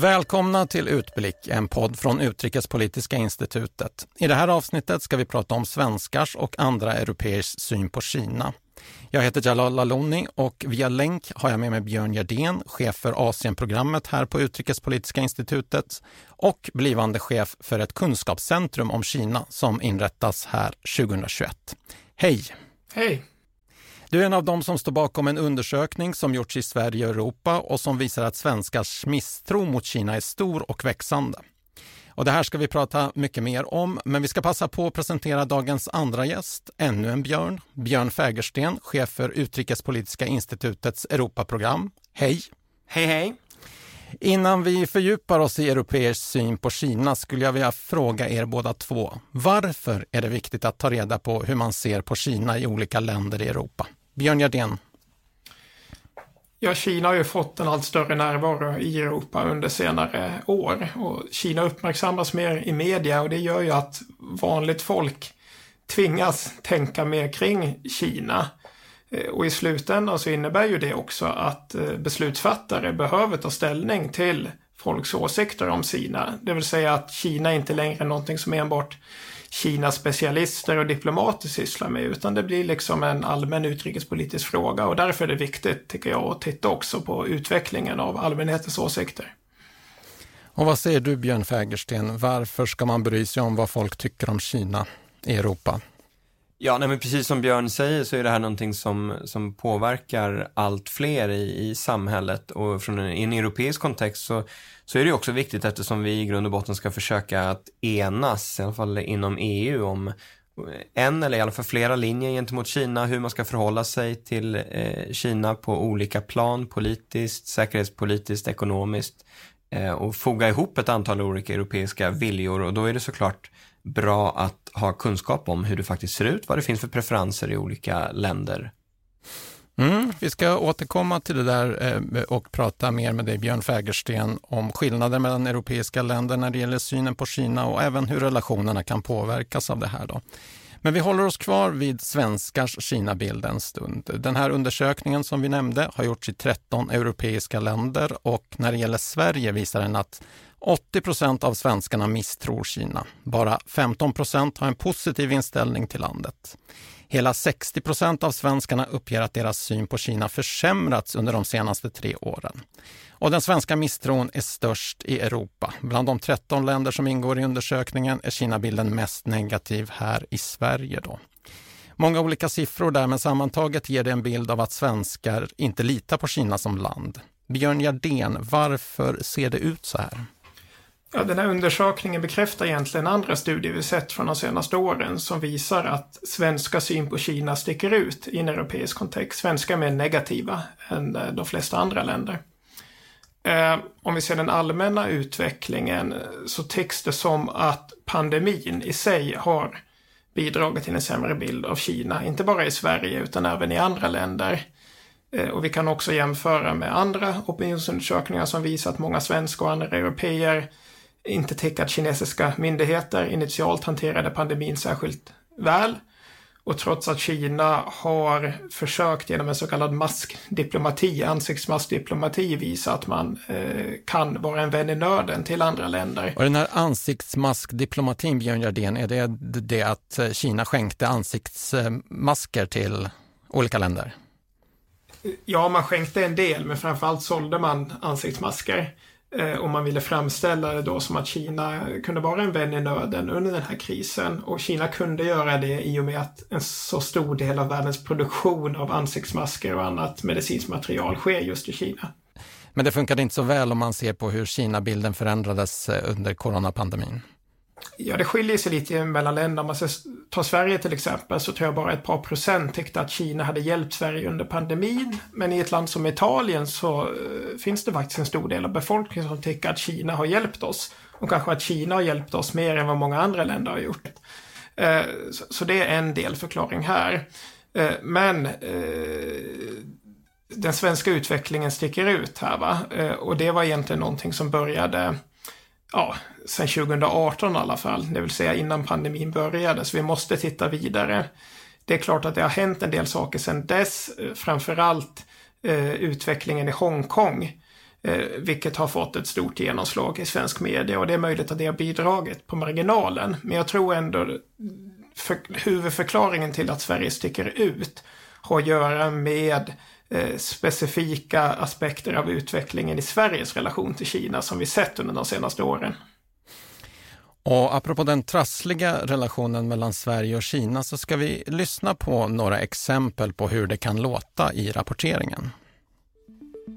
Välkomna till Utblick, en podd från Utrikespolitiska institutet. I det här avsnittet ska vi prata om svenskars och andra europeers syn på Kina. Jag heter Jalal Laloni och via länk har jag med mig Björn Gerdén, chef för Asienprogrammet här på Utrikespolitiska institutet och blivande chef för ett kunskapscentrum om Kina som inrättas här 2021. Hej! Hej! Du är en av dem som står bakom en undersökning som gjorts i Sverige och Europa och som visar att svenskars misstro mot Kina är stor och växande. Och det här ska vi prata mycket mer om, men vi ska passa på att presentera dagens andra gäst, ännu en Björn, Björn Fägersten, chef för Utrikespolitiska institutets Europaprogram. Hej! Hej, hej! Innan vi fördjupar oss i europeers syn på Kina skulle jag vilja fråga er båda två. Varför är det viktigt att ta reda på hur man ser på Kina i olika länder i Europa? Björn Gerdén. Ja, Kina har ju fått en allt större närvaro i Europa under senare år och Kina uppmärksammas mer i media och det gör ju att vanligt folk tvingas tänka mer kring Kina. Eh, och i slutändan så innebär ju det också att eh, beslutsfattare behöver ta ställning till folks åsikter om Kina. Det vill säga att Kina inte längre är någonting som enbart Kina-specialister och diplomater sysslar med, utan det blir liksom en allmän utrikespolitisk fråga och därför är det viktigt, tycker jag, att titta också på utvecklingen av allmänhetens åsikter. Och vad säger du Björn Fägersten, varför ska man bry sig om vad folk tycker om Kina i Europa? Ja, nej, men precis som Björn säger så är det här någonting som, som påverkar allt fler i, i samhället. Och från en, i en europeisk kontext så, så är det också viktigt eftersom vi i grund och botten ska försöka att enas, i alla fall inom EU, om en eller i alla fall flera linjer gentemot Kina, hur man ska förhålla sig till eh, Kina på olika plan, politiskt, säkerhetspolitiskt, ekonomiskt eh, och foga ihop ett antal olika europeiska viljor. Och då är det såklart bra att ha kunskap om hur det faktiskt ser ut, vad det finns för preferenser i olika länder. Mm, vi ska återkomma till det där eh, och prata mer med dig Björn Fägersten om skillnader mellan europeiska länder när det gäller synen på Kina och även hur relationerna kan påverkas av det här. Då. Men vi håller oss kvar vid svenskars Kina-bild en stund. Den här undersökningen som vi nämnde har gjorts i 13 europeiska länder och när det gäller Sverige visar den att 80 procent av svenskarna misstror Kina. Bara 15 procent har en positiv inställning till landet. Hela 60 procent av svenskarna uppger att deras syn på Kina försämrats under de senaste tre åren. Och den svenska misstron är störst i Europa. Bland de 13 länder som ingår i undersökningen är Kina-bilden mest negativ här i Sverige. Då. Många olika siffror där, men sammantaget ger det en bild av att svenskar inte litar på Kina som land. Björn Jardén, varför ser det ut så här? Ja, den här undersökningen bekräftar egentligen andra studier vi sett från de senaste åren som visar att svenska syn på Kina sticker ut i en europeisk kontext. Svenska är mer negativa än eh, de flesta andra länder. Eh, om vi ser den allmänna utvecklingen eh, så tycks det som att pandemin i sig har bidragit till en sämre bild av Kina. Inte bara i Sverige utan även i andra länder. Och vi kan också jämföra med andra opinionsundersökningar som visar att många svenskar och andra europeer inte tycker att kinesiska myndigheter initialt hanterade pandemin särskilt väl. Och trots att Kina har försökt genom en så kallad maskdiplomati, ansiktsmaskdiplomati, visa att man eh, kan vara en vän i nöden till andra länder. Och den här ansiktsmaskdiplomatin, Björn Jardén, är det det att Kina skänkte ansiktsmasker till olika länder? Ja, man skänkte en del, men framförallt sålde man ansiktsmasker. Eh, och man ville framställa det då som att Kina kunde vara en vän i nöden under den här krisen. Och Kina kunde göra det i och med att en så stor del av världens produktion av ansiktsmasker och annat medicinskt material sker just i Kina. Men det funkade inte så väl om man ser på hur Kina-bilden förändrades eh, under coronapandemin. Ja, det skiljer sig lite mellan länder. Om man tar Sverige till exempel så tror jag bara ett par procent tyckte att Kina hade hjälpt Sverige under pandemin. Men i ett land som Italien så eh, finns det faktiskt en stor del av befolkningen som tycker att Kina har hjälpt oss. Och kanske att Kina har hjälpt oss mer än vad många andra länder har gjort. Eh, så, det är en delförklaring här. Eh, men den svenska utvecklingen sticker ut här va. och det var egentligen någonting som började ja, sen 2018 i alla fall, det vill säga innan pandemin började, så vi måste titta vidare. Det är klart att det har hänt en del saker sedan dess, eh, framförallt eh, utvecklingen i Hongkong Eh, vilket har fått ett stort genomslag i svensk media och det är möjligt att det har bidragit på marginalen. Men jag tror ändå för, huvudförklaringen till att Sverige sticker ut har att göra med eh, specifika aspekter av utvecklingen i Sveriges relation till Kina som vi sett under de senaste åren. Och apropå den trassliga relationen mellan Sverige och Kina så ska vi lyssna på några exempel på hur det kan låta i rapporteringen.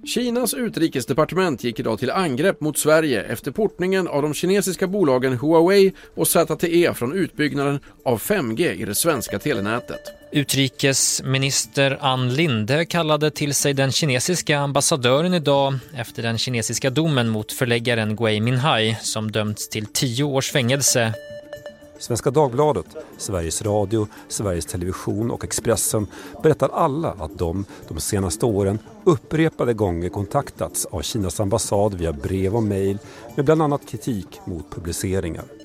Kinas utrikesdepartement gick idag till angrepp mot Sverige efter portningen av de kinesiska bolagen Huawei och ZTE från utbyggnaden av 5G i det svenska telenätet. Utrikesminister Ann Linde kallade till sig den kinesiska ambassadören idag efter den kinesiska domen mot förläggaren Gui Minhai som dömts till tio års fängelse Svenska Dagbladet, Sveriges Radio, Sveriges Television och Expressen berättar alla att de de senaste åren upprepade gånger kontaktats av Kinas ambassad via brev och mejl med bland annat kritik mot publiceringar.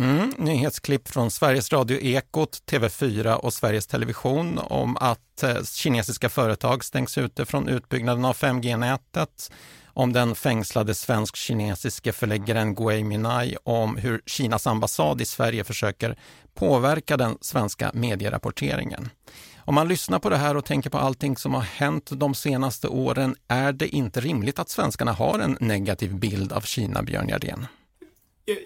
Mm, nyhetsklipp från Sveriges Radio Ekot, TV4 och Sveriges Television om att eh, kinesiska företag stängs ute från utbyggnaden av 5G-nätet om den fängslade svensk-kinesiske förläggaren Gui Minai om hur Kinas ambassad i Sverige försöker påverka den svenska medierapporteringen. Om man lyssnar på det här och tänker på allting som har hänt de senaste åren, är det inte rimligt att svenskarna har en negativ bild av Kina, Björn Gardén?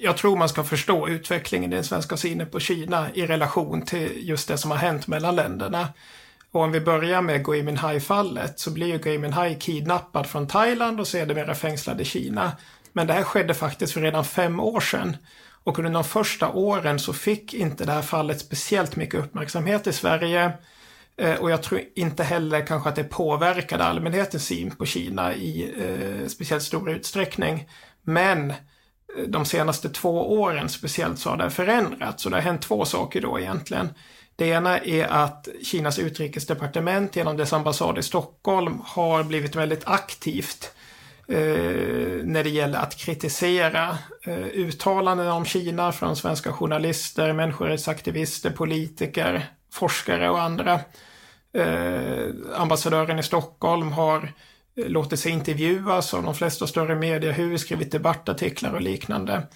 Jag tror man ska förstå utvecklingen i den svenska synen på Kina i relation till just det som har hänt mellan länderna. Och om vi börjar med Gui Minhai-fallet så blir ju Gui Minhai kidnappad från Thailand och sedermera fängslad i Kina. Men det här skedde faktiskt för redan fem år sedan. Och under de första åren så fick inte det här fallet speciellt mycket uppmärksamhet i Sverige. Eh, och jag tror inte heller kanske att det påverkade allmänhetens syn på Kina i eh, speciellt stor utsträckning. Men de senaste två åren speciellt så har det förändrats och det har hänt två saker då egentligen. Det ena är att Kinas utrikesdepartement genom dess ambassad i Stockholm har blivit väldigt aktivt eh, när det gäller att kritisera eh, uttalanden om Kina från svenska journalister, människorättsaktivister, politiker, forskare och andra. Eh, ambassadören i Stockholm har eh, låtit sig intervjuas av de flesta större mediehus, skrivit debattartiklar och liknande.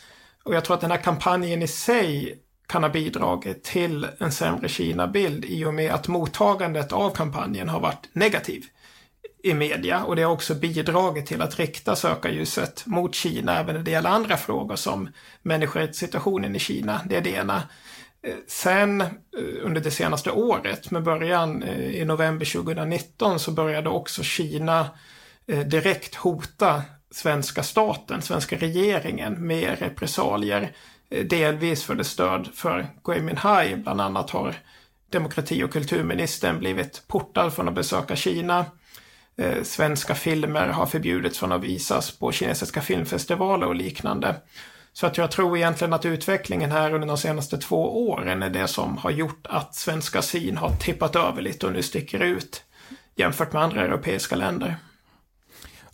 Och jag tror att den här kampanjen i sig kan ha bidragit till en sämre Kina-bild i och med att mottagandet av kampanjen har varit negativ i media och det har också bidragit till att rikta sökarljuset mot Kina även när det gäller andra frågor som människorättssituationen i Kina. Det är det ena. Eh, sen eh, under det senaste året, med början eh, i november 2019, så började också Kina direkt hota svenska staten, svenska regeringen med repressalier delvis för det stöd för Gui Minhai. Bland annat har demokrati och kulturministern blivit portad från att besöka Kina. Eh, svenska filmer har förbjudits från att visas på kinesiska filmfestivaler och liknande. Så att jag tror egentligen att utvecklingen här under de senaste två åren är det som har gjort att svenska syn har tippat över lite och nu sticker ut jämfört med andra europeiska länder.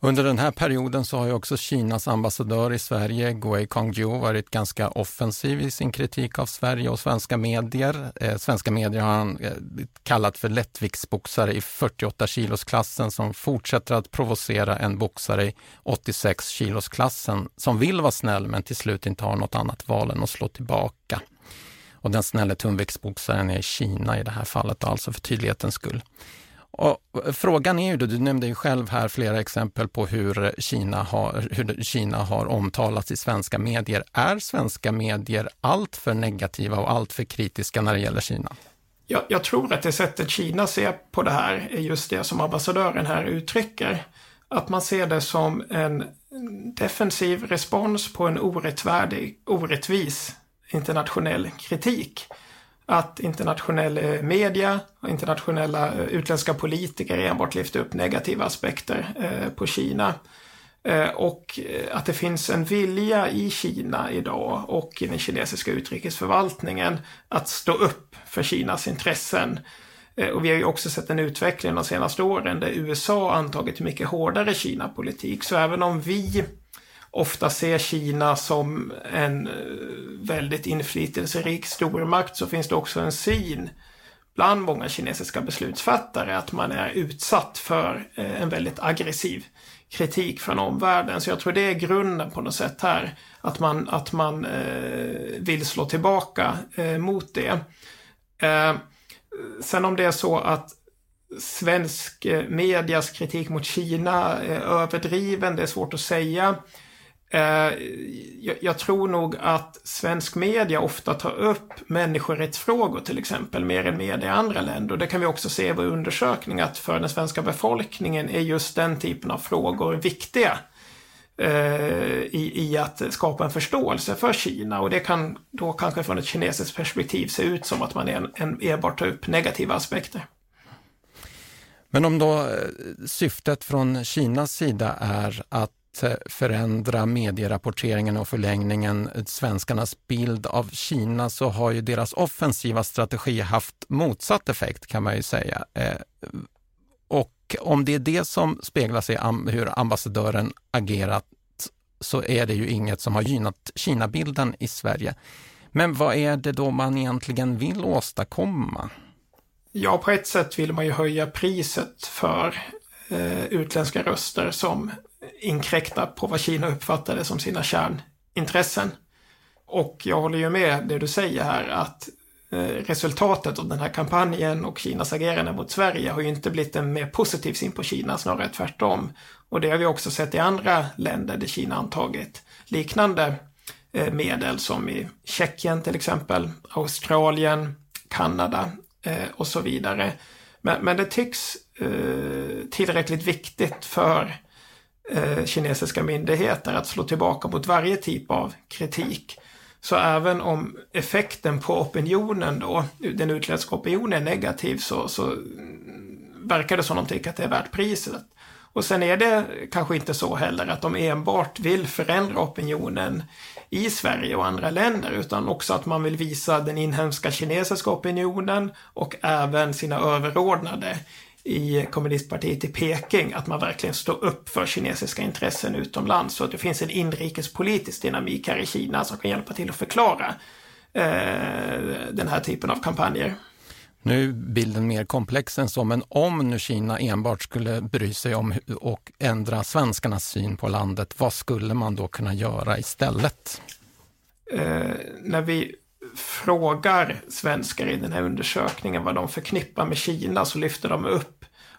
Under den här perioden så har ju också Kinas ambassadör i Sverige, Gui Kongju, varit ganska offensiv i sin kritik av Sverige och svenska medier. Eh, svenska medier har han eh, kallat för lättviktsboxare i 48 kilosklassen som fortsätter att provocera en boxare i 86 kilosklassen som vill vara snäll men till slut inte har något annat val än att slå tillbaka. Och den snälla tungviktsboxaren är i Kina i det här fallet, alltså för tydlighetens skull. Och eh, frågan är ju, då, du nämnde ju själv här flera exempel på hur Kina, har, hur Kina har omtalats i svenska medier. Är svenska medier alltför negativa och alltför kritiska när det gäller Kina? Jag, jag, tror att det sättet Kina ser på det här är just det som ambassadören här uttrycker. Att man ser det som en defensiv respons på en orättfärdig, orättvis internationell kritik att internationell eh, media och internationella eh, utländska politiker enbart lyfter upp negativa aspekter eh, på Kina. Och att det finns en vilja i Kina idag och i den kinesiska utrikesförvaltningen att stå upp för Kinas intressen. Och vi har ju också sett en utveckling de senaste åren där USA antagit mycket hårdare Kina-politik. Så även om vi ofta ser Kina som en eh, väldigt inflytelserik stormakt så finns det också en syn bland många kinesiska beslutsfattare att man är utsatt för eh, en väldigt aggressiv kritik från omvärlden. Så jag tror det är grunden på något sätt här. Att man, att man eh, vill slå tillbaka eh, mot det. Eh, sen om det är så att svensk eh, medias kritik mot Kina är överdriven, det är svårt att säga. Eh, jag tror nog att svensk media ofta tar upp människorättsfrågor till exempel mer än media i andra länder. Det kan vi också se i vår undersökning att för den svenska befolkningen är just den typen av frågor viktiga eh, i, i att skapa en förståelse för Kina och det kan då kanske från ett kinesiskt perspektiv se ut som att man en, en, enbart tar upp negativa aspekter. Men om då eh, syftet från Kinas sida är att Eh, förändra medierapporteringen och förlängningen eh, svenskarnas bild av Kina så har ju deras offensiva strategi haft motsatt effekt kan man ju säga. Eh, och om det är det som speglas i hur ambassadören agerat så är det ju inget som har gynnat Kina-bilden i Sverige. Men vad är det då man egentligen vill åstadkomma? Ja, på ett sätt vill man ju höja priset för eh, utländska röster som inkräkta på vad Kina uppfattade som sina kärnintressen. Och jag håller ju med det du säger här att eh, resultatet av den här kampanjen och Kinas agerande mot Sverige har ju inte blivit en mer positiv syn på Kina, snarare tvärtom. Och det har vi också sett i andra länder där Kina antagit liknande eh, medel som i Tjeckien till exempel, Australien, Kanada eh, och så vidare. Men, men det tycks tillräckligt viktigt för eh, kinesiska myndigheter att slå tillbaka mot varje typ av kritik. Så även om effekten på opinionen då, den utländska opinionen är negativ så, så verkar det som de tycker att det är värt priset. Och sen är det kanske inte så heller att de enbart vill förändra opinionen i Sverige och andra länder utan också att man vill visa den inhemska kinesiska opinionen och även sina överordnade i kommunistpartiet i Peking att man verkligen står upp för kinesiska intressen utomlands. Så att det finns en inrikespolitisk dynamik här i Kina som kan hjälpa till att förklara eh, den här typen av kampanjer. Nu är bilden mer komplex än så, men om nu Kina enbart skulle bry sig om och ändra svenskarnas syn på landet, vad skulle man då kunna göra istället? Eh, när vi frågar svenskar i den här undersökningen vad de förknippar med Kina så lyfter de upp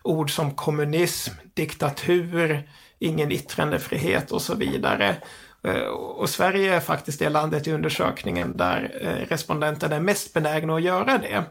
ord som kommunism, diktatur, ingen yttrandefrihet och så vidare. Eh, och Sverige är faktiskt det landet i undersökningen där eh, respondenterna är mest benägna att göra det.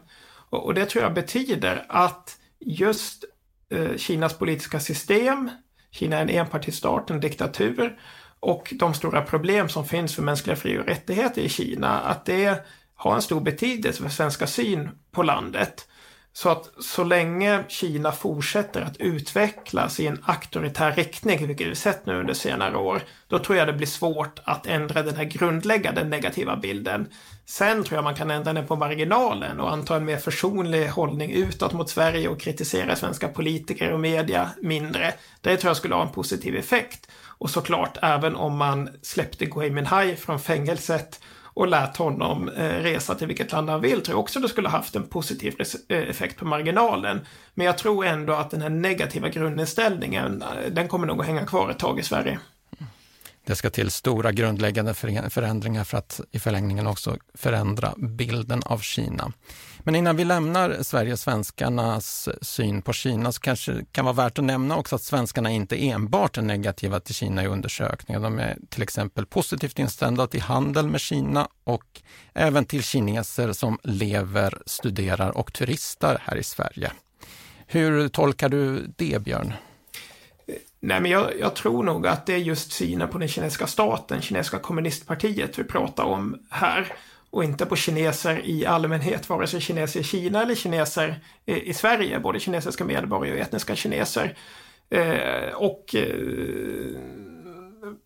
Och det tror jag betyder att just eh, Kinas politiska system, Kina är en enpartistat, en diktatur, och de stora problem som finns för mänskliga fri och rättigheter i Kina, att det har en stor betydelse för svenska syn på landet. Så att så länge Kina fortsätter att utvecklas i en auktoritär riktning, vilket vi sett nu under senare år, då tror jag det blir svårt att ändra den här grundläggande negativa bilden. Sen tror jag man kan ändra den på marginalen och anta en mer försonlig hållning utåt mot Sverige och kritisera svenska politiker och media mindre. Det tror jag skulle ha en positiv effekt. Och såklart, även om man släppte Gui Minhai från fängelset och lät honom eh, resa till vilket land han vill, tror jag också det skulle haft en positiv eh, effekt på marginalen. Men jag tror ändå att den här negativa grundinställningen, eh, den kommer nog att hänga kvar ett tag i Sverige. Det ska till stora grundläggande förändringar för att i förlängningen också förändra bilden av Kina. Men innan vi lämnar Sverige och svenskarnas syn på Kina så kanske det kan vara värt att nämna också att svenskarna inte enbart är negativa till Kina i undersökningen. De är till exempel positivt inställda till handel med Kina och även till kineser som lever, studerar och turistar här i Sverige. Hur tolkar du det, Björn? Nej, men jag, jag, tror nog att det är just synen på den kinesiska staten, kinesiska kommunistpartiet vi pratar om här. Och inte på kineser i allmänhet, vare sig kineser i Kina eller kineser i, Sverige, både kinesiska medborgare och etniska kineser. Eh, och eh,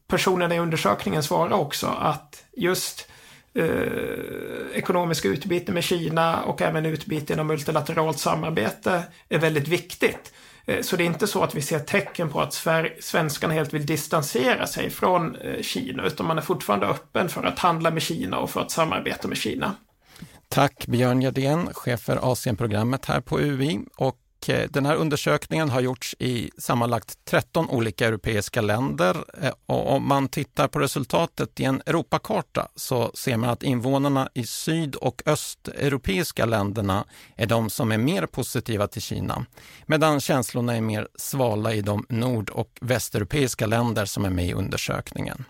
personerna i undersökningen svarar också att just eh, ekonomiska utbyte med Kina och även utbyte inom multilateralt samarbete är väldigt viktigt. Eh, så det är inte så att vi ser tecken på att svenskarna helt vill distansera sig från eh, Kina, utan man är fortfarande öppen för att handla med Kina och för att samarbeta med Kina. Tack Björn Gerdén, chef för Asienprogrammet här på UI. Och och eh, den här undersökningen har gjorts i sammanlagt 13 olika europeiska länder eh, och om man tittar på resultatet i en Europakarta så ser man att invånarna i syd och östeuropeiska länderna är de som är mer positiva till Kina, medan känslorna är mer svala i de nord och västeuropeiska länder som är med i undersökningen.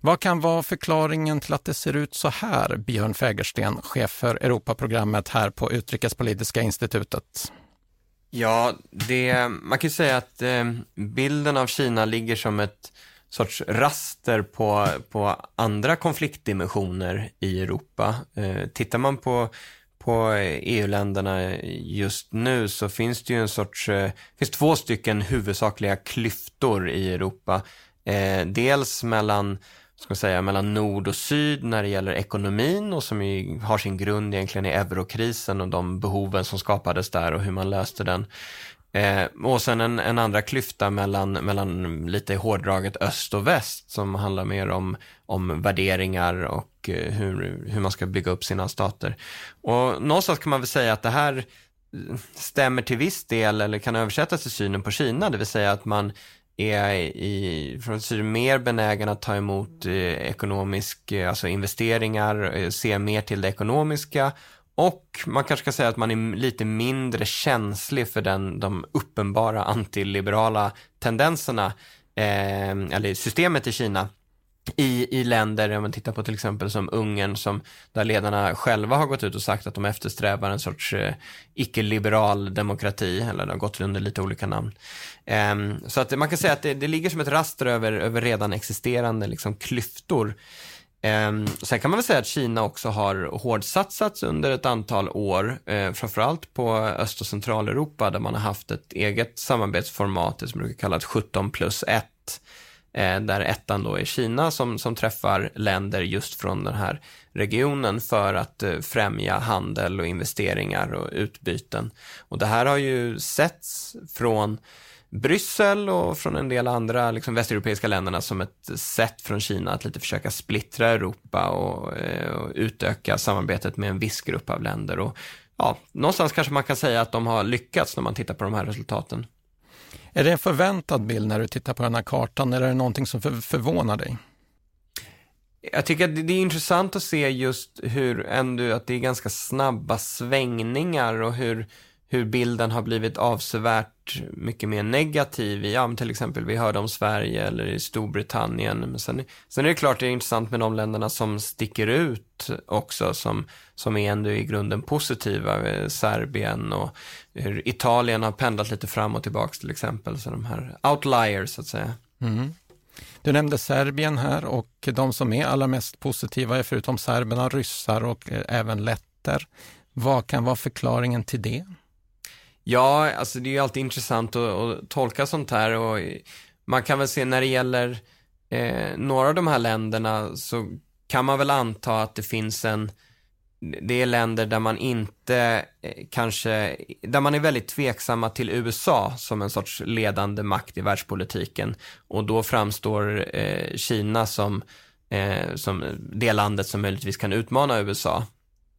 Vad kan vara förklaringen till att det ser ut så här, Björn Fägersten, chef för Europaprogrammet här på Utrikespolitiska institutet? Ja, det, man kan ju säga att eh, bilden av Kina ligger som ett sorts raster på, på andra konfliktdimensioner i Europa. Eh, tittar man på, på EU-länderna just nu så finns det ju en sorts, eh, finns två stycken huvudsakliga klyftor i Europa. Eh, dels mellan ska säga, mellan nord och syd när det gäller ekonomin och som ju har sin grund egentligen i eurokrisen och de behoven som skapades där och hur man löste den. Eh, och sen en, en, andra klyfta mellan, mellan lite hårdraget öst och väst som handlar mer om, om värderingar och eh, hur, hur man ska bygga upp sina stater. Och någonstans kan man väl säga att det här eh, stämmer till viss del eller kan översättas till synen på Kina, det vill säga att man är i, från Syrien mer benägen att ta emot eh, ekonomisk, eh, alltså investeringar, eh, se mer till det ekonomiska. Och man kanske ska säga att man är lite mindre känslig för den, de uppenbara antiliberala tendenserna, eh, eller systemet i Kina i, i länder, om man tittar på till exempel som Ungern, som, där ledarna själva har gått ut och sagt att de eftersträvar en sorts eh, icke-liberal demokrati, eller det har gått under lite olika namn. Um, så att man kan säga att det, det ligger som ett raster över, över redan existerande liksom, klyftor. Um, sen kan man väl säga att Kina också har hårdsatsats under ett antal år, eh, framförallt på Öst och Centraleuropa där man har haft ett eget samarbetsformat, det som brukar kallas 17 plus 1 Eh, där ettan då är Kina som, som träffar länder just från den här regionen för att eh, främja handel och investeringar och utbyten. Och det här har ju setts från Bryssel och från en del andra liksom, västeuropeiska länderna som ett sätt från Kina att lite försöka splittra Europa och, eh, och utöka samarbetet med en viss grupp av länder. Och, ja, någonstans kanske man kan säga att de har lyckats när man tittar på de här resultaten. Är det en förväntad bild när du tittar på den här kartan eller är det någonting som för, förvånar dig? Jag tycker att det är intressant att se just hur ändå att det är ganska snabba svängningar och hur, hur bilden har blivit avsevärt mycket mer negativ i, ja, till exempel vi hörde om Sverige eller i Storbritannien. Men sen, sen är det klart det är intressant med de länderna som sticker ut också, som, som är ändå i grunden positiva, Serbien och hur Italien har pendlat lite fram och tillbaka till exempel, så de här outliers så att säga. Mm. Du nämnde Serbien här och de som är allra mest positiva är förutom serberna ryssar och eh, även letter. Vad kan vara förklaringen till det? Ja, alltså det är ju alltid intressant att, att tolka sånt här och man kan väl se när det gäller eh, några av de här länderna så kan man väl anta att det finns en det är länder där man inte eh, kanske, där man är väldigt tveksamma till USA som en sorts ledande makt i världspolitiken och då framstår eh, Kina som, eh, som det landet som möjligtvis kan utmana USA.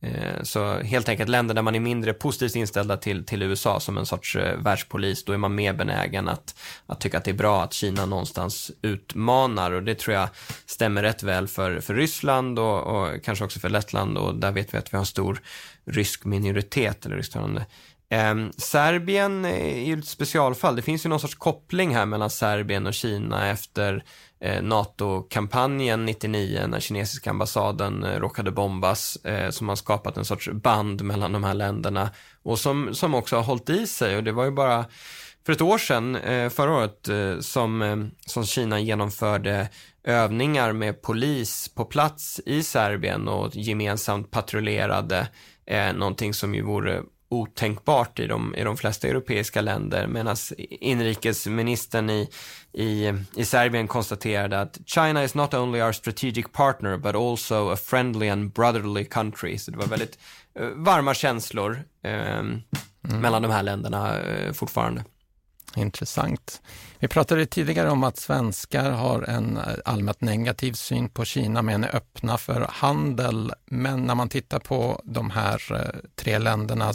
Eh, så helt enkelt länder där man är mindre positivt inställda till, till USA som en sorts eh, världspolis, då är man mer benägen att, att tycka att det är bra att Kina någonstans utmanar och det tror jag stämmer rätt väl för, för Ryssland och, och kanske också för Lettland och där vet vi att vi har en stor rysk minoritet eller rysktalande. Eh, Serbien är ju ett specialfall. Det finns ju någon sorts koppling här mellan Serbien och Kina efter Eh, NATO-kampanjen 99 när kinesiska ambassaden eh, råkade bombas eh, som har skapat en sorts band mellan de här länderna och som, som också har hållit i sig. Och det var ju bara för ett år sedan, eh, förra året, eh, som, eh, som Kina genomförde övningar med polis på plats i Serbien och gemensamt patrullerade, eh, någonting som ju vore otänkbart i de, i de flesta europeiska länder medan inrikesministern i, i, i Serbien konstaterade att China is not only our strategic partner but also a friendly and brotherly country. Så det var väldigt uh, varma känslor uh, mm. mellan de här länderna uh, fortfarande. Intressant. Vi pratade tidigare om att svenskar har en eh, allmänt negativ syn på Kina men är öppna för handel. Men när man tittar på de här eh, tre länderna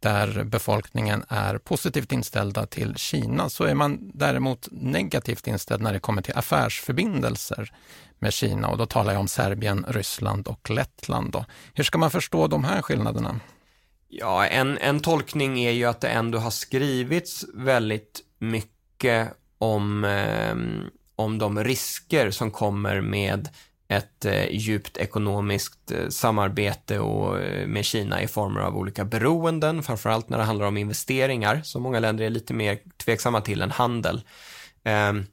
där befolkningen är positivt inställda till Kina så är man däremot negativt inställd när det kommer till affärsförbindelser med Kina och då talar jag om Serbien, Ryssland och Lettland. Då. Hur ska man förstå de här skillnaderna? Ja, en, en tolkning är ju att det ändå har skrivits väldigt mycket om, eh, om de risker som kommer med ett eh, djupt ekonomiskt eh, samarbete och, eh, med Kina i former av olika beroenden, framförallt när det handlar om investeringar, som många länder är lite mer tveksamma till än handel. Ehm,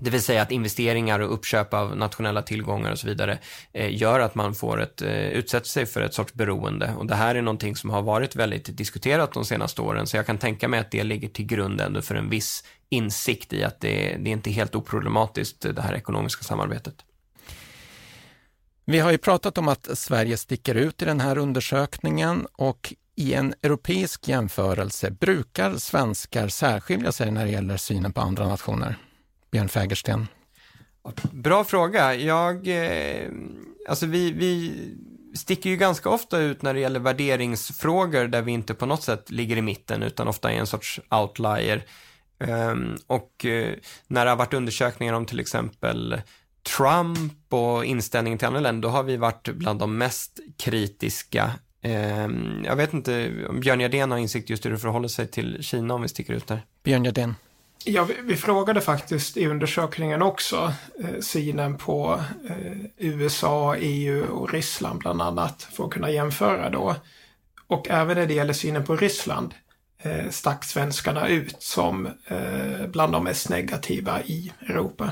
det vill säga att investeringar och uppköp av nationella tillgångar och så vidare eh, gör att man får ett, eh, utsätter sig för ett sorts beroende. Och det här är någonting som har varit väldigt diskuterat de senaste åren, så jag kan tänka mig att det ligger till grund ändå för en viss insikt i att det, det är inte helt oproblematiskt, det här ekonomiska samarbetet. Vi har ju pratat om att Sverige sticker ut i den här undersökningen och i en europeisk jämförelse, brukar svenskar särskilja sig när det gäller synen på andra nationer? Björn Fägersten? Bra fråga. Jag, eh, alltså vi, vi sticker ju ganska ofta ut när det gäller värderingsfrågor där vi inte på något sätt ligger i mitten utan ofta är en sorts outlier. Um, och uh, när det har varit undersökningar om till exempel Trump och inställningen till andra länder, då har vi varit bland de mest kritiska. Um, jag vet inte om Björn Jardén har insikt just hur det förhåller sig till Kina om vi sticker ut där. Björn Jardén. Ja, vi, vi, frågade faktiskt i undersökningen också eh, synen på eh, USA, EU och Ryssland bland annat för att kunna jämföra då. Och även när det gäller synen på Ryssland eh, stack svenskarna ut som eh, bland de mest negativa i Europa.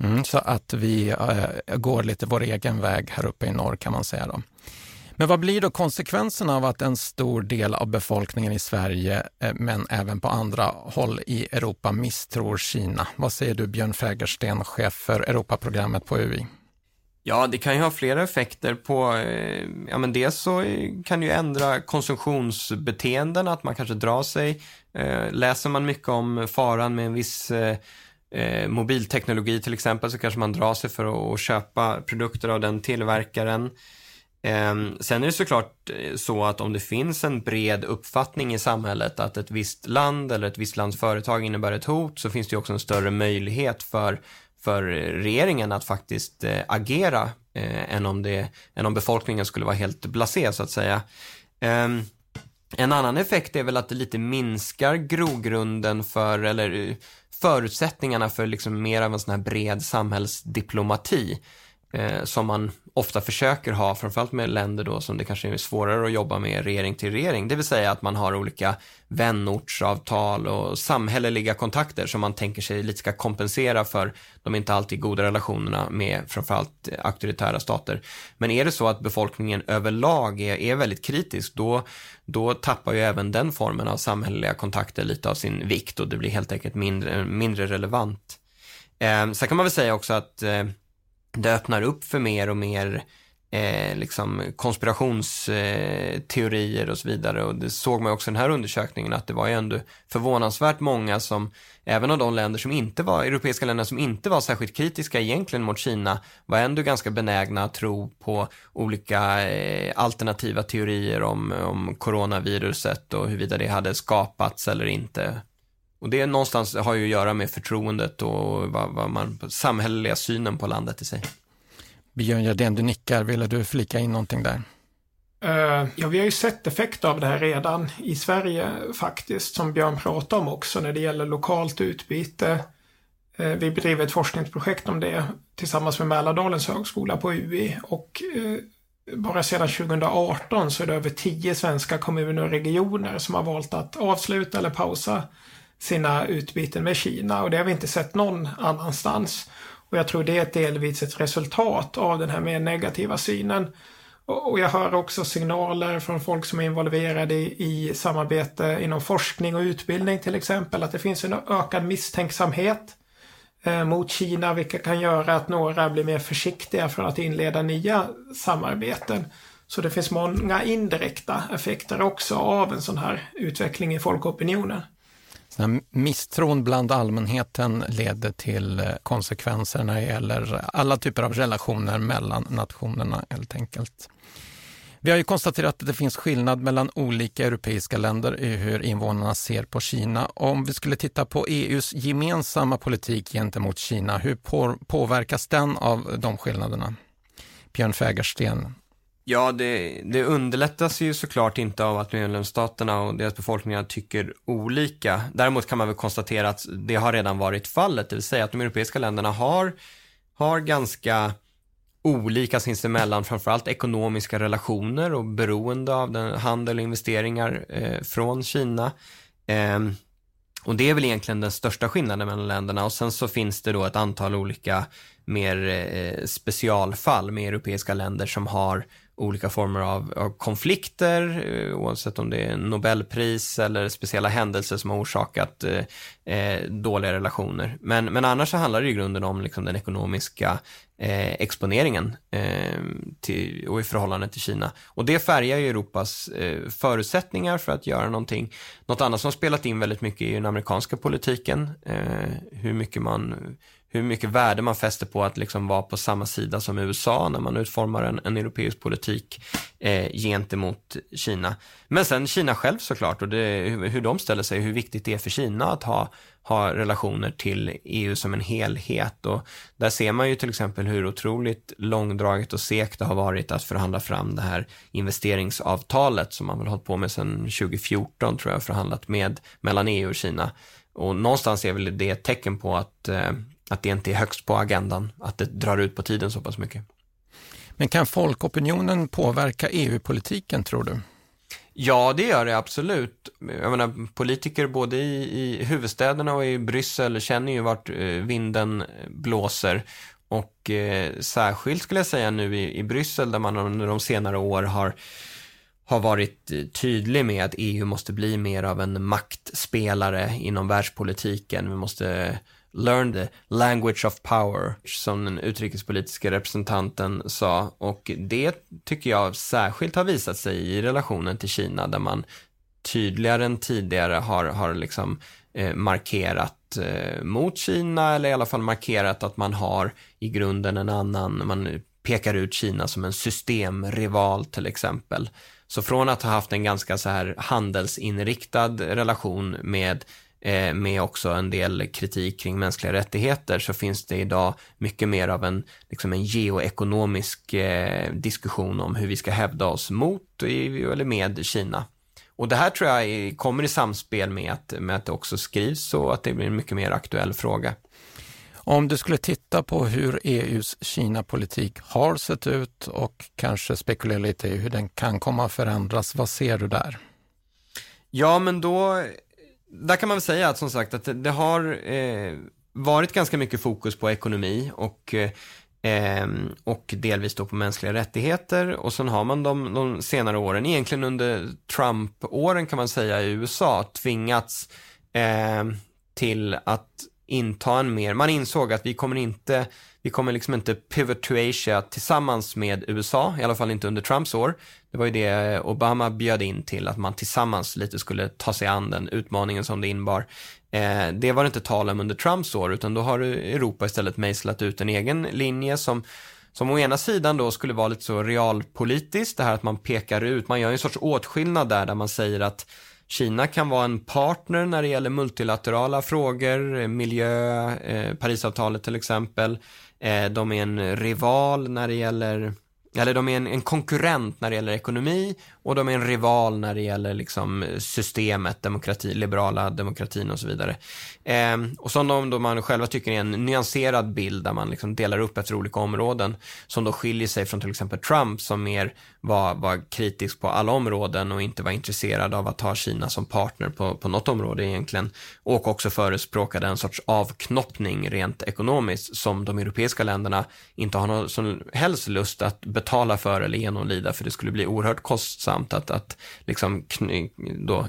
Mm, så att vi äh, går lite vår egen väg här uppe i norr kan man säga då. Men vad blir då konsekvenserna av att en stor del av befolkningen i Sverige, eh, men även på andra håll i Europa, misstror Kina? Vad säger du Björn Fägersten, chef för Europaprogrammet på UI? Ja, det kan ju ha flera effekter på, eh, ja men dels så eh, kan det ju ändra konsumtionsbeteenden, att man kanske drar sig. Läser man mycket om faran med en viss mobilteknologi till exempel så kanske man drar sig för att köpa produkter av den tillverkaren. Ehm, sen är det såklart eh, så att om det finns en bred uppfattning i samhället att ett visst land eller ett visst lands företag innebär ett hot så finns det också en större möjlighet för, för regeringen att faktiskt eh, agera eh, än, om det, än om befolkningen skulle vara helt blasé så att säga. Ehm, en annan effekt är väl att det lite minskar grogrunden för, eller eh, förutsättningarna för liksom mer av en sån här bred samhällsdiplomati eh, som man ofta försöker ha, framförallt med länder då som det kanske är svårare att jobba med regering till regering. Det vill säga att man har olika vänortsavtal och samhälleliga kontakter som man tänker sig lite ska kompensera för de inte alltid goda relationerna med framförallt auktoritära stater. Men är det så att befolkningen överlag är, är väldigt kritisk, då, då tappar ju även den formen av samhälleliga kontakter lite av sin vikt och det blir helt enkelt mindre, mindre relevant. Eh, sen kan man väl säga också att eh, det öppnar upp för mer och mer eh, liksom konspirationsteorier och så vidare. Och det såg man också i den här undersökningen att det var ju ändå förvånansvärt många som, även av de länder som inte var, europeiska länder som inte var särskilt kritiska egentligen mot Kina, var ändå ganska benägna att tro på olika eh, alternativa teorier om, om coronaviruset och huruvida det hade skapats eller inte. Och det någonstans har ju att göra med förtroendet och vad, vad man, samhälleliga synen på landet i sig. Björn Jardén, du nickar. Ville du flika in någonting där? Uh, ja, vi har ju sett effekter av det här redan i Sverige faktiskt, som Björn pratade om också när det gäller lokalt utbyte. Uh, vi bedriver ett forskningsprojekt om det tillsammans med Mälardalens högskola på UI och uh, bara sedan 2018 så är det över tio svenska kommuner och regioner som har valt att avsluta eller pausa sina utbyten med Kina och det har vi inte sett någon annanstans. Och jag tror det är delvis ett resultat av den här mer negativa synen. Och jag hör också signaler från folk som är involverade i, i samarbete inom forskning och utbildning till exempel, att det finns en ökad misstänksamhet eh, mot Kina, vilket kan göra att några blir mer försiktiga för att inleda nya samarbeten. Så det finns många indirekta effekter också av en sån här utveckling i folkopinionen misstron bland allmänheten leder till eh, konsekvenser när det gäller alla typer av relationer mellan nationerna helt enkelt. Vi har ju konstaterat att det finns skillnad mellan olika europeiska länder i hur invånarna ser på Kina. Om vi skulle titta på EUs gemensamma politik gentemot Kina, hur påverkas den av de skillnaderna? Björn Fägersten. Ja, det, det underlättas ju såklart inte av att medlemsstaterna och deras befolkningar tycker olika. Däremot kan man väl konstatera att det har redan varit fallet, det vill säga att de europeiska länderna har, har ganska olika sinsemellan, framförallt ekonomiska relationer och beroende av den handel och investeringar eh, från Kina. Eh, och det är väl egentligen den största skillnaden mellan länderna och sen så finns det då ett antal olika mer eh, specialfall med europeiska länder som har olika former av, av konflikter, eh, oavsett om det är Nobelpris eller speciella händelser som har orsakat eh, eh, dåliga relationer. Men, men annars så handlar det i grunden om liksom den ekonomiska eh, exponeringen eh, till, och i förhållande till Kina. Och det färgar ju Europas eh, förutsättningar för att göra någonting. Något annat som spelat in väldigt mycket är ju den amerikanska politiken, eh, hur mycket man hur mycket värde man fäster på att liksom vara på samma sida som USA när man utformar en, en europeisk politik eh, gentemot Kina. Men sen Kina själv såklart och det, hur de ställer sig, hur viktigt det är för Kina att ha, ha relationer till EU som en helhet. Och där ser man ju till exempel hur otroligt långdraget och segt det har varit att förhandla fram det här investeringsavtalet som man väl hållit på med sedan 2014 tror jag, förhandlat med mellan EU och Kina. Och någonstans är väl det ett tecken på att eh, att det inte är högst på agendan, att det drar ut på tiden så pass mycket. Men kan folkopinionen påverka EU-politiken tror du? Ja, det gör det absolut. Jag menar, politiker både i, i huvudstäderna och i Bryssel känner ju vart eh, vinden blåser. Och eh, särskilt skulle jag säga nu i, i Bryssel där man under de senare år har har varit tydlig med att EU måste bli mer av en maktspelare inom världspolitiken. Vi måste learn the language of power, som den utrikespolitiska representanten sa. Och det tycker jag särskilt har visat sig i relationen till Kina, där man tydligare än tidigare har, har liksom eh, markerat eh, mot Kina, eller i alla fall markerat att man har i grunden en annan, man pekar ut Kina som en systemrival till exempel. Så från att ha haft en ganska så här handelsinriktad relation med Eh, med också en del kritik kring mänskliga rättigheter så finns det idag mycket mer av en, liksom en geoekonomisk eh, diskussion om hur vi ska hävda oss mot eller med Kina. Och det här tror jag kommer i samspel med att, med att det också skrivs och att det blir en mycket mer aktuell fråga. Om du skulle titta på hur EUs Kina-politik har sett ut och kanske spekulera lite i hur den kan komma att förändras, vad ser du där? Ja, men då där kan man väl säga att som sagt att det, det har eh, varit ganska mycket fokus på ekonomi och eh, eh, och delvis då på mänskliga rättigheter. Och sen har man de, de senare åren, egentligen under Trump-åren kan man säga i USA, tvingats eh, till att inta en mer, man insåg att vi kommer inte, vi kommer liksom inte pivot to Asia tillsammans med USA, i alla fall inte under Trumps år. Det var ju det Obama bjöd in till, att man tillsammans lite skulle ta sig an den utmaningen som det innebar. Eh, det var det inte tal om under Trumps år, utan då har Europa istället mejslat ut en egen linje som som å ena sidan då skulle vara lite så realpolitiskt, det här att man pekar ut, man gör en sorts åtskillnad där, där man säger att Kina kan vara en partner när det gäller multilaterala frågor, eh, miljö, eh, Parisavtalet till exempel. Eh, de är en rival när det gäller eller de är en, en, konkurrent när det gäller ekonomi och de är en rival när det gäller liksom systemet, demokrati, liberala demokratin och så vidare. Eh, och som de då man själva tycker är en nyanserad bild där man liksom delar upp efter olika områden som då skiljer sig från till exempel Trump som mer var, var kritisk på alla områden och inte var intresserad av att ha Kina som partner på, på något område egentligen. Och också förespråkade en sorts avknoppning rent ekonomiskt som de europeiska länderna inte har någon som helst lust att betala för eller genomlida för det skulle bli oerhört kostsamt att, att liksom då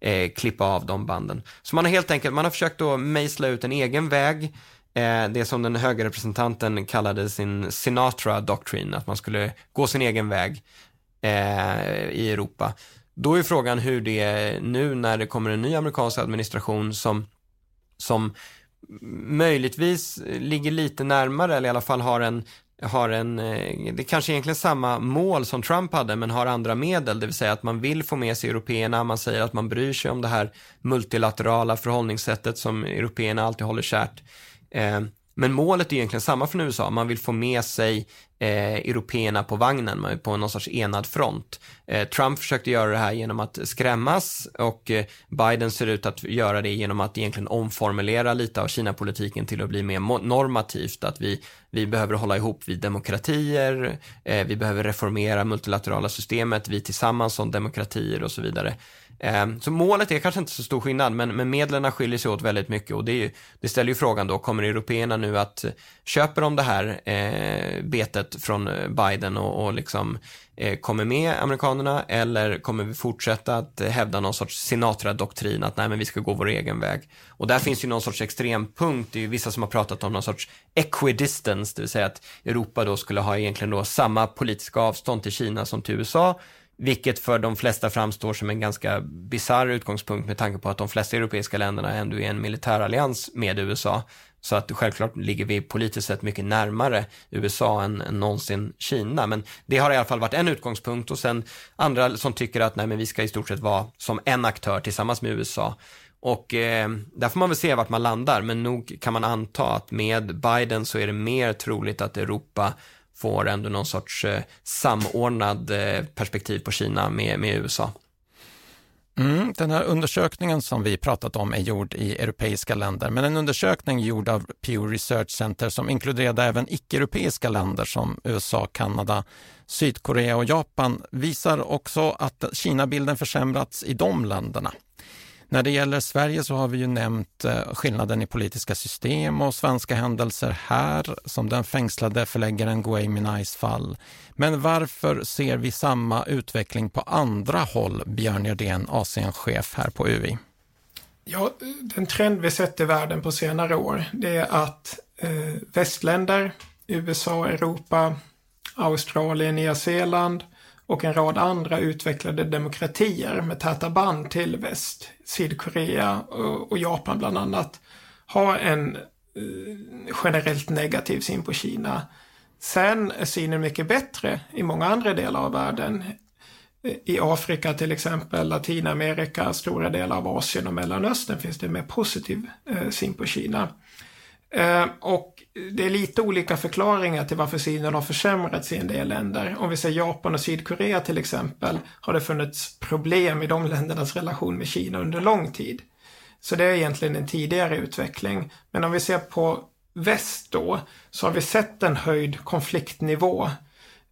eh, klippa av de banden. Så man har helt enkelt, man har försökt då mejsla ut en egen väg eh, det som den höga representanten kallade sin Sinatra Doctrine, att man skulle gå sin egen väg eh, i Europa. då är frågan hur det är nu när det kommer en ny amerikansk administration som, som möjligtvis ligger lite närmare eller i alla fall har en har en, eh, det är kanske egentligen samma mål som Trump hade men har andra medel, det vill säga att man vill få med sig européerna, man säger att man bryr sig om det här multilaterala förhållningssättet som européerna alltid håller kärt. Eh, men målet är egentligen samma från USA, man vill få med sig eh, européerna på vagnen, på någon sorts enad front. Eh, Trump försökte göra det här genom att skrämmas och eh, Biden ser ut att göra det genom att egentligen omformulera lite av Kina-politiken till att bli mer normativt, att vi, vi behöver hålla ihop vid demokratier, eh, vi behöver reformera multilaterala systemet, vi tillsammans som demokratier och så vidare. Ehm, så målet är kanske inte så stor skillnad, men, men medlen skiljer sig åt väldigt mycket. Och det, är, det ställer ju frågan då, kommer européerna nu att eh, köper de det här eh, betet från eh, Biden och, och liksom eh, kommer med amerikanerna? Eller kommer vi fortsätta att hävda någon sorts Sinatra-doktrin att nej men vi ska gå vår egen väg. Och där finns ju någon sorts extrempunkt, det är ju vissa som har pratat om någon sorts equidistance, det vill säga att Europa då skulle ha egentligen då samma politiska avstånd till Kina som till USA vilket för de flesta framstår som en ganska bizarr utgångspunkt med tanke på att de flesta europeiska länderna ändå är en militärallians med USA. Så att självklart ligger vi politiskt sett mycket närmare USA än, än någonsin Kina. Men det har i alla fall varit en utgångspunkt och sen andra som tycker att nej, men vi ska i stort sett vara som en aktör tillsammans med USA. Och eh, där får man väl se vart man landar, men nog kan man anta att med Biden så är det mer troligt att Europa får ändå någon sorts eh, samordnad eh, perspektiv på Kina med, med USA. Mm, den här undersökningen som vi pratat om är gjord i europeiska länder, men en undersökning gjord av Pew Research Center som inkluderade även icke-europeiska länder som USA, Kanada, Sydkorea och Japan visar också att Kina-bilden försämrats i de länderna. När det gäller Sverige så har vi ju nämnt eh, skillnaden i politiska system och svenska händelser här, som den fängslade förläggaren Gui Minais fall. Men varför ser vi samma utveckling på andra håll, Björn Jördén, Asienchef här på UI? Ja, den trend vi sett i världen på senare år, det är att eh, västländer, USA, Europa, Australien, Nya Zeeland och en rad andra utvecklade demokratier med täta band till väst, Sydkorea och Japan bland annat, har en eh, generellt negativ syn på Kina. Sen är synen mycket bättre i många andra delar av världen. Eh, I Afrika till exempel, Latinamerika, stora delar av Asien och Mellanöstern finns det en mer positiv eh, syn på Kina. Eh, och det är lite olika förklaringar till varför synen har försämrats i en del länder. Om vi säger Japan och Sydkorea till exempel har det funnits problem i de ländernas relation med Kina under lång tid. Så det är egentligen en tidigare utveckling. Men om vi ser på väst då så har vi sett en höjd konfliktnivå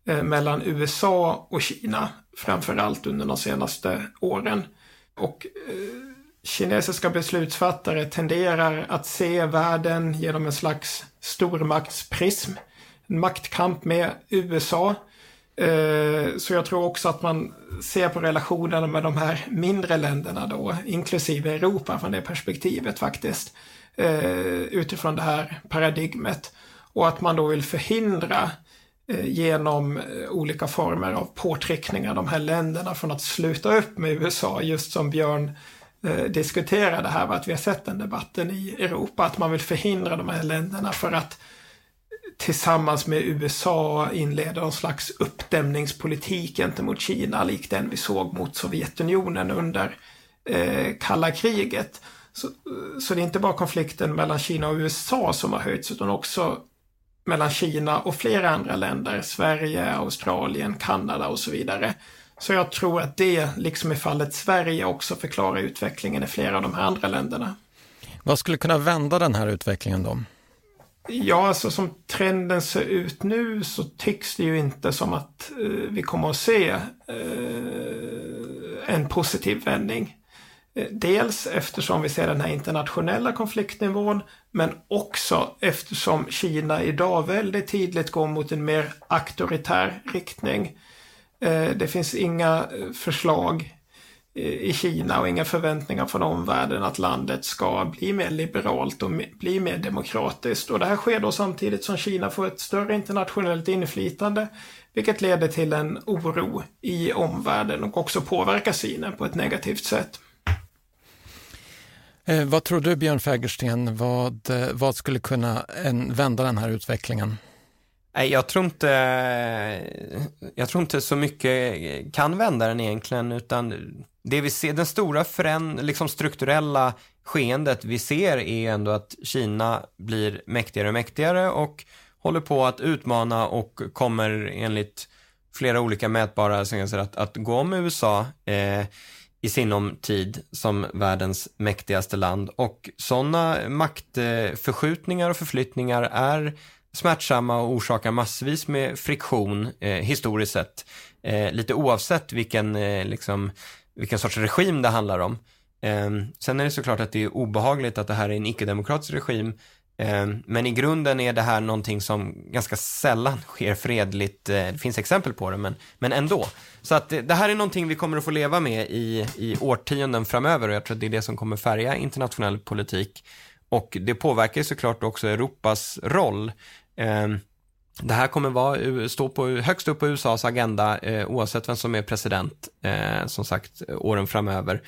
eh, mellan USA och Kina framförallt under de senaste åren. Och eh, kinesiska beslutsfattare tenderar att se världen genom en slags stormaktsprism. En maktkamp med USA. Eh, så jag tror också att man ser på relationerna med de här mindre länderna då, inklusive Europa från det perspektivet faktiskt. Eh, utifrån det här paradigmet. Och att man då vill förhindra eh, genom olika former av påtryckningar de här länderna från att sluta upp med USA, just som Björn eh, diskutera det här, att vi har sett den debatten i Europa, att man vill förhindra de här länderna för att tillsammans med USA inleda någon slags uppdämningspolitik gentemot Kina, lik den vi såg mot Sovjetunionen under eh, kalla kriget. Så, så det är inte bara konflikten mellan Kina och USA som har höjts, utan också mellan Kina och flera andra länder, Sverige, Australien, Kanada och så vidare. Så jag tror att det, liksom i fallet Sverige, också förklarar utvecklingen i flera av de här andra länderna. Vad skulle kunna vända den här utvecklingen då? Ja, alltså som trenden ser ut nu så tycks det ju inte som att eh, vi kommer att se eh, en positiv vändning. Eh, dels eftersom vi ser den här internationella konfliktnivån, men också eftersom Kina idag väldigt tydligt går mot en mer auktoritär riktning. Eh, det finns inga eh, förslag eh, i Kina och inga förväntningar från omvärlden att landet ska bli mer liberalt och bli mer demokratiskt. Och det här sker då samtidigt som Kina får ett större internationellt inflytande, vilket leder till en oro i omvärlden och också påverkar synen på ett negativt sätt. Eh, vad tror du Björn Fägersten, vad, vad skulle kunna en, vända den här utvecklingen? Nej, jag tror inte, jag tror inte så mycket kan vända den egentligen, utan det vi ser, den stora föränd, liksom strukturella skeendet vi ser är ändå att Kina blir mäktigare och mäktigare och håller på att utmana och kommer enligt flera olika mätbara senare att, att gå om USA eh, i sinom tid som världens mäktigaste land. Och sådana maktförskjutningar och förflyttningar är smärtsamma och orsakar massvis med friktion eh, historiskt sett. Eh, lite oavsett vilken, eh, liksom, vilken sorts regim det handlar om. Eh, sen är det såklart att det är obehagligt att det här är en icke-demokratisk regim. Eh, men i grunden är det här någonting som ganska sällan sker fredligt. Eh, det finns exempel på det, men, men ändå. Så att det här är någonting vi kommer att få leva med i, i årtionden framöver och jag tror att det är det som kommer färga internationell politik. Och det påverkar såklart också Europas roll. Ehm, det här kommer vara, stå på, högst upp på USAs agenda eh, oavsett vem som är president, eh, som sagt, åren framöver.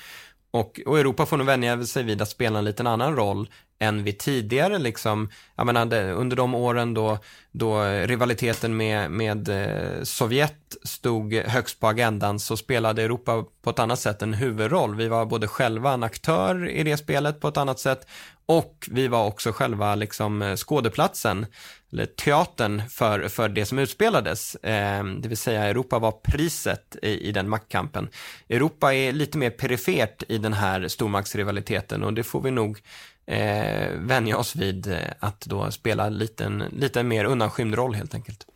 Och, och, Europa får nog vänja sig vid att spela en liten annan roll än vi tidigare liksom, jag menar, under de åren då, då rivaliteten med, med eh, Sovjet stod högst på agendan så spelade Europa på ett annat sätt en huvudroll. Vi var både själva en aktör i det spelet på ett annat sätt och vi var också själva liksom skådeplatsen, eller teatern för, för det som utspelades. Eh, det vill säga Europa var priset i, i den maktkampen. Europa är lite mer perifert i den här stormaktsrivaliteten och det får vi nog eh, vänja oss vid eh, att då spela lite, lite mer undanskymd roll helt enkelt.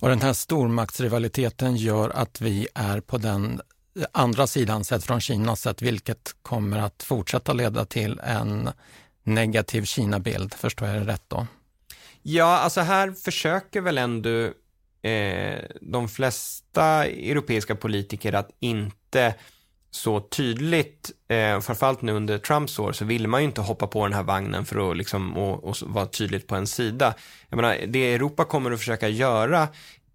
Och den här stormaktsrivaliteten gör att vi är på den andra sidan sett från Kinas sätt, vilket kommer att fortsätta leda till en negativ Kina-bild. Förstår jag det rätt då? Ja, alltså här försöker väl ändå eh, de flesta europeiska politiker att inte så tydligt, eh, framförallt nu under Trumps år, så vill man ju inte hoppa på den här vagnen för att liksom, och, och vara tydligt på en sida. Jag menar, det Europa kommer att försöka göra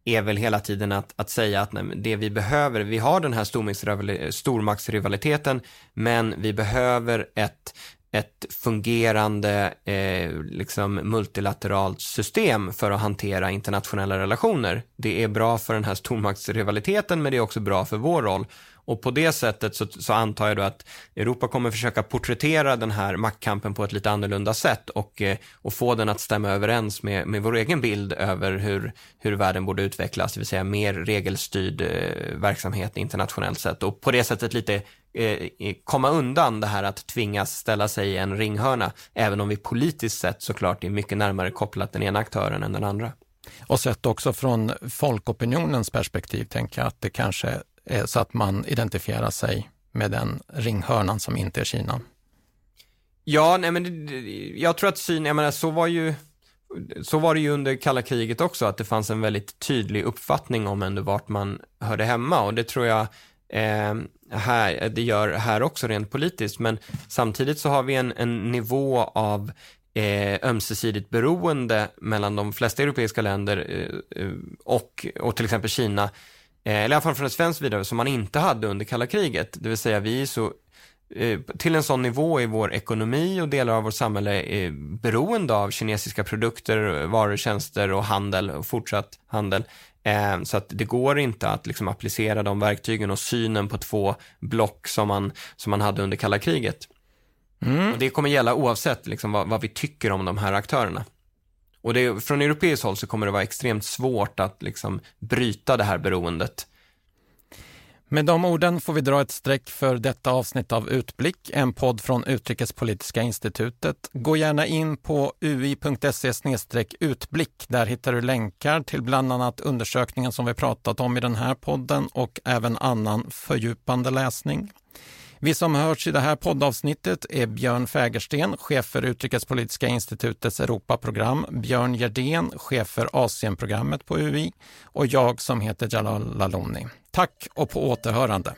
är väl hela tiden att, att säga att nej, det vi behöver, vi har den här stormaktsrivaliteten, men vi behöver ett ett fungerande eh, liksom multilateralt system för att hantera internationella relationer. Det är bra för den här stormaktsrivaliteten men det är också bra för vår roll. Och på det sättet så, så antar jag då att Europa kommer försöka porträttera den här maktkampen på ett lite annorlunda sätt och, eh, och få den att stämma överens med, med vår egen bild över hur, hur världen borde utvecklas, det vill säga mer regelstyrd eh, verksamhet internationellt sett och på det sättet lite eh, komma undan det här att tvingas ställa sig i en ringhörna, även om vi politiskt sett såklart är mycket närmare kopplat den ena aktören än den andra. Och sett också från folkopinionens perspektiv tänker jag att det kanske Eh, så att man identifierar sig med den ringhörnan som inte är Kina. Ja, nej men jag tror att syn, jag menar så var ju så var det ju under kalla kriget också, att det fanns en väldigt tydlig uppfattning om ändå vart man hörde hemma och det tror jag eh, här, det gör här också rent politiskt, men samtidigt så har vi en, en nivå av eh, ömsesidigt beroende mellan de flesta europeiska länder eh, eh och, och till exempel Kina, eh, eller i alla fall från ett svenskt vidare, som man inte hade under kalla kriget. Det vill säga vi är så eh, till en sån nivå i vår ekonomi och delar av vårt samhälle är beroende av kinesiska produkter, varor, tjänster och handel och fortsatt handel. Eh, så att det går inte att liksom applicera de verktygen och synen på två block som man, som man hade under kalla kriget. Mm. Och det kommer gälla oavsett liksom vad, vad, vi tycker om de här aktörerna. Och det, från europeiskt håll så kommer det vara extremt svårt att liksom bryta det här beroendet. Med de orden får vi dra ett streck för detta avsnitt av Utblick, en podd från Utrikespolitiska institutet. Gå gärna in på ui.se utblick. Där hittar du länkar till bland annat undersökningen som vi pratat om i den här podden och även annan fördjupande läsning. Vi som hörts i det här poddavsnittet är Björn Fägersten, chef för Utrikespolitiska institutets Europaprogram, Björn Gerdén, chef för Asienprogrammet på UI och jag som heter Jalal Laloni. Tack och på återhörande.